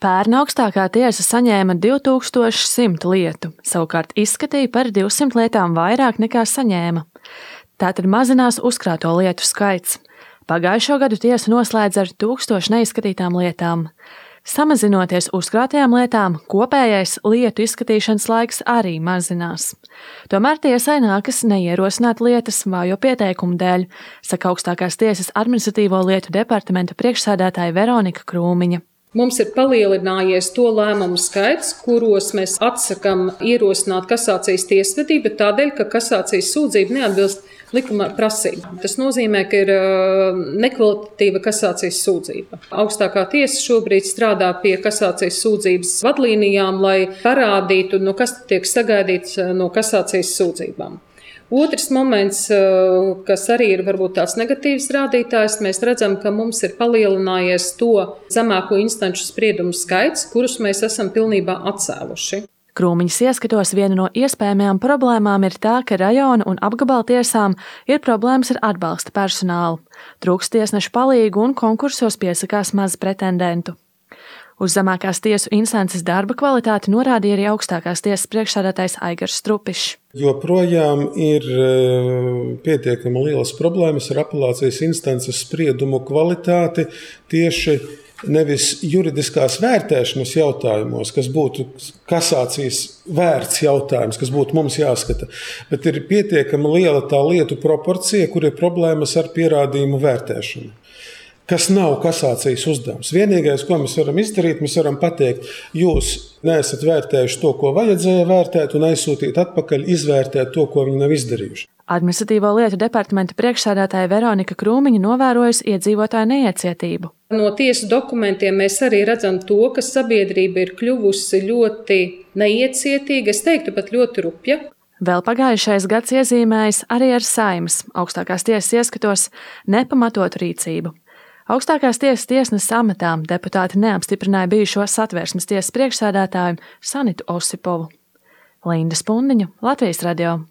Pērn augstākā tiesa saņēma 2100 lietu, savukārt izskatīja par 200 lietām vairāk nekā saņēma. Tātad mazinās uzkrāto lietu skaits. Pagājušo gadu tiesa noslēdz ar 1000 neizskatītām lietām. Samazinoties uzkrātajām lietām, kopējais lietu izskatīšanas laiks arī mazinās. Tomēr tiesai nākas neierosināt lietas vājo pieteikumu dēļ, saka augstākās tiesas administratīvo lietu departamenta priekšsēdētāja Veronika Krūmiņa. Mums ir palielinājies to lēmumu skaits, kuros mēs atsakām ierosināt kasācijas tiesvedību tādēļ, ka kasācijas sūdzība neatbilst likuma prasībām. Tas nozīmē, ka ir nekvalitatīva kasācijas sūdzība. Augstākā tiesa šobrīd strādā pie kasācijas sūdzības vadlīnijām, lai parādītu, no kas tiek sagaidīts no kasācijas sūdzībām. Otrs moments, eh, kas arī ir varbūt tāds negatīvs rādītājs, mēs redzam, ka mums ir palielinājies to zemāko instanču spriedumu skaits, kurus mēs esam pilnībā atcēluši. Krūmiņas ieskatos viena no iespējamajām problēmām ir tā, ka rajona un apgabala tiesām ir problēmas ar atbalsta personālu. Trūkst tiesnešu palīgu un konkursos piesakās maz pretendentu. Uz zemākās tiesu instances darba kvalitāti norādīja arī augstākās tiesas priekšsādātājs Aigars Strupišs. Joprojām ir e, pietiekami lielas problēmas ar apelācijas instances spriedumu kvalitāti tieši nevis juridiskās vērtēšanas jautājumos, kas būtu kasācijas vērts jautājums, kas būtu mums jāskata, bet ir pietiekami liela tā lietu proporcija, kur ir problēmas ar pierādījumu vērtēšanu kas nav kasācijas uzdevums. Vienīgais, ko mēs varam izdarīt, mēs varam pateikt, jūs neesat vērtējuši to, ko vajadzēja vērtēt, un aizsūtīt atpakaļ, izvērtēt to, ko viņi nav izdarījuši. Administratīvo lietu departamenta priekšsēdētāja Veronika Krūmiņa novērojusi iedzīvotāju neiecietību. No tiesu dokumentiem mēs arī redzam to, ka sabiedrība ir kļuvusi ļoti neiecietīga, es teiktu pat ļoti rupja. Vēl pagājušais gads iezīmējis arī ar saimas augstākās tiesas ieskatos nepamatotu rīcību. Augstākās tiesas tiesneses amatā deputāti neapstiprināja bijušo satvērsmes tiesas priekšsēdētāju Sanitu Osipovu. Linda Spundiņa, Latvijas radio.